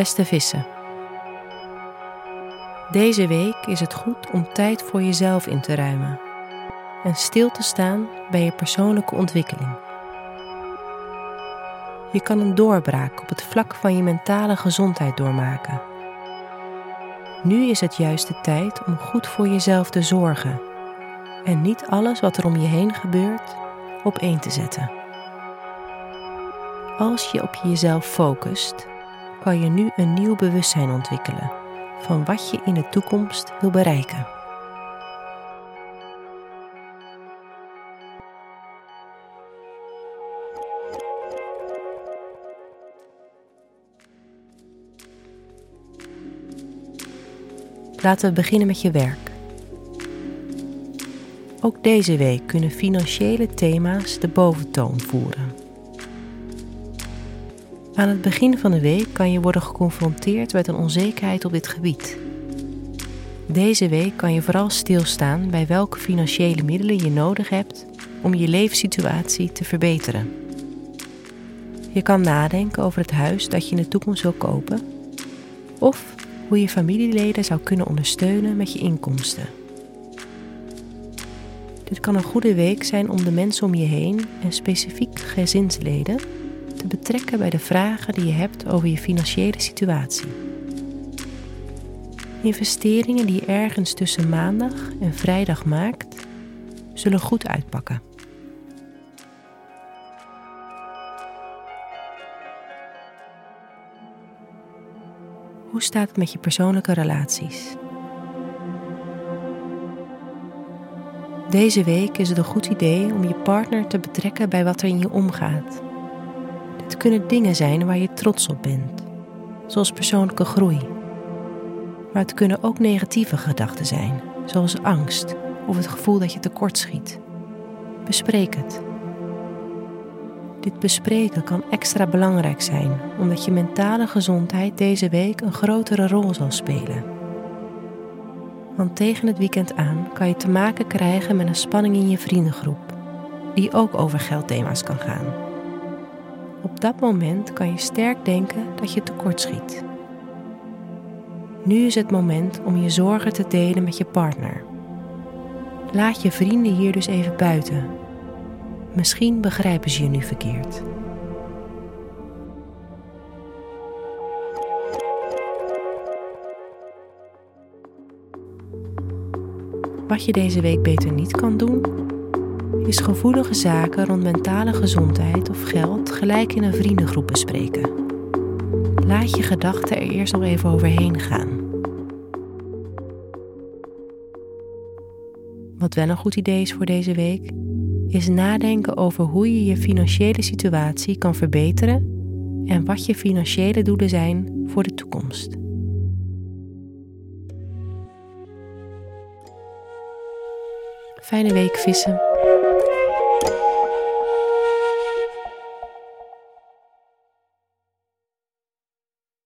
beste vissen. Deze week is het goed om tijd voor jezelf in te ruimen en stil te staan bij je persoonlijke ontwikkeling. Je kan een doorbraak op het vlak van je mentale gezondheid doormaken. Nu is het juist de tijd om goed voor jezelf te zorgen en niet alles wat er om je heen gebeurt op één te zetten. Als je op jezelf focust, kan je nu een nieuw bewustzijn ontwikkelen van wat je in de toekomst wil bereiken. Laten we beginnen met je werk. Ook deze week kunnen financiële thema's de boventoon voeren. Aan het begin van de week kan je worden geconfronteerd met een onzekerheid op dit gebied. Deze week kan je vooral stilstaan bij welke financiële middelen je nodig hebt om je levenssituatie te verbeteren. Je kan nadenken over het huis dat je in de toekomst wil kopen of hoe je familieleden zou kunnen ondersteunen met je inkomsten. Dit kan een goede week zijn om de mensen om je heen en specifiek gezinsleden te betrekken bij de vragen die je hebt over je financiële situatie. Investeringen die je ergens tussen maandag en vrijdag maakt, zullen goed uitpakken. Hoe staat het met je persoonlijke relaties? Deze week is het een goed idee om je partner te betrekken bij wat er in je omgaat. Dit kunnen dingen zijn waar je trots op bent, zoals persoonlijke groei. Maar het kunnen ook negatieve gedachten zijn, zoals angst of het gevoel dat je tekortschiet. Bespreek het. Dit bespreken kan extra belangrijk zijn, omdat je mentale gezondheid deze week een grotere rol zal spelen. Want tegen het weekend aan kan je te maken krijgen met een spanning in je vriendengroep, die ook over geldthema's kan gaan. Op dat moment kan je sterk denken dat je tekortschiet. Nu is het moment om je zorgen te delen met je partner. Laat je vrienden hier dus even buiten Misschien begrijpen ze je nu verkeerd. Wat je deze week beter niet kan doen, is gevoelige zaken rond mentale gezondheid of geld gelijk in een vriendengroep bespreken. Laat je gedachten er eerst nog even overheen gaan. Wat wel een goed idee is voor deze week, is nadenken over hoe je je financiële situatie kan verbeteren en wat je financiële doelen zijn voor de toekomst. Fijne week vissen.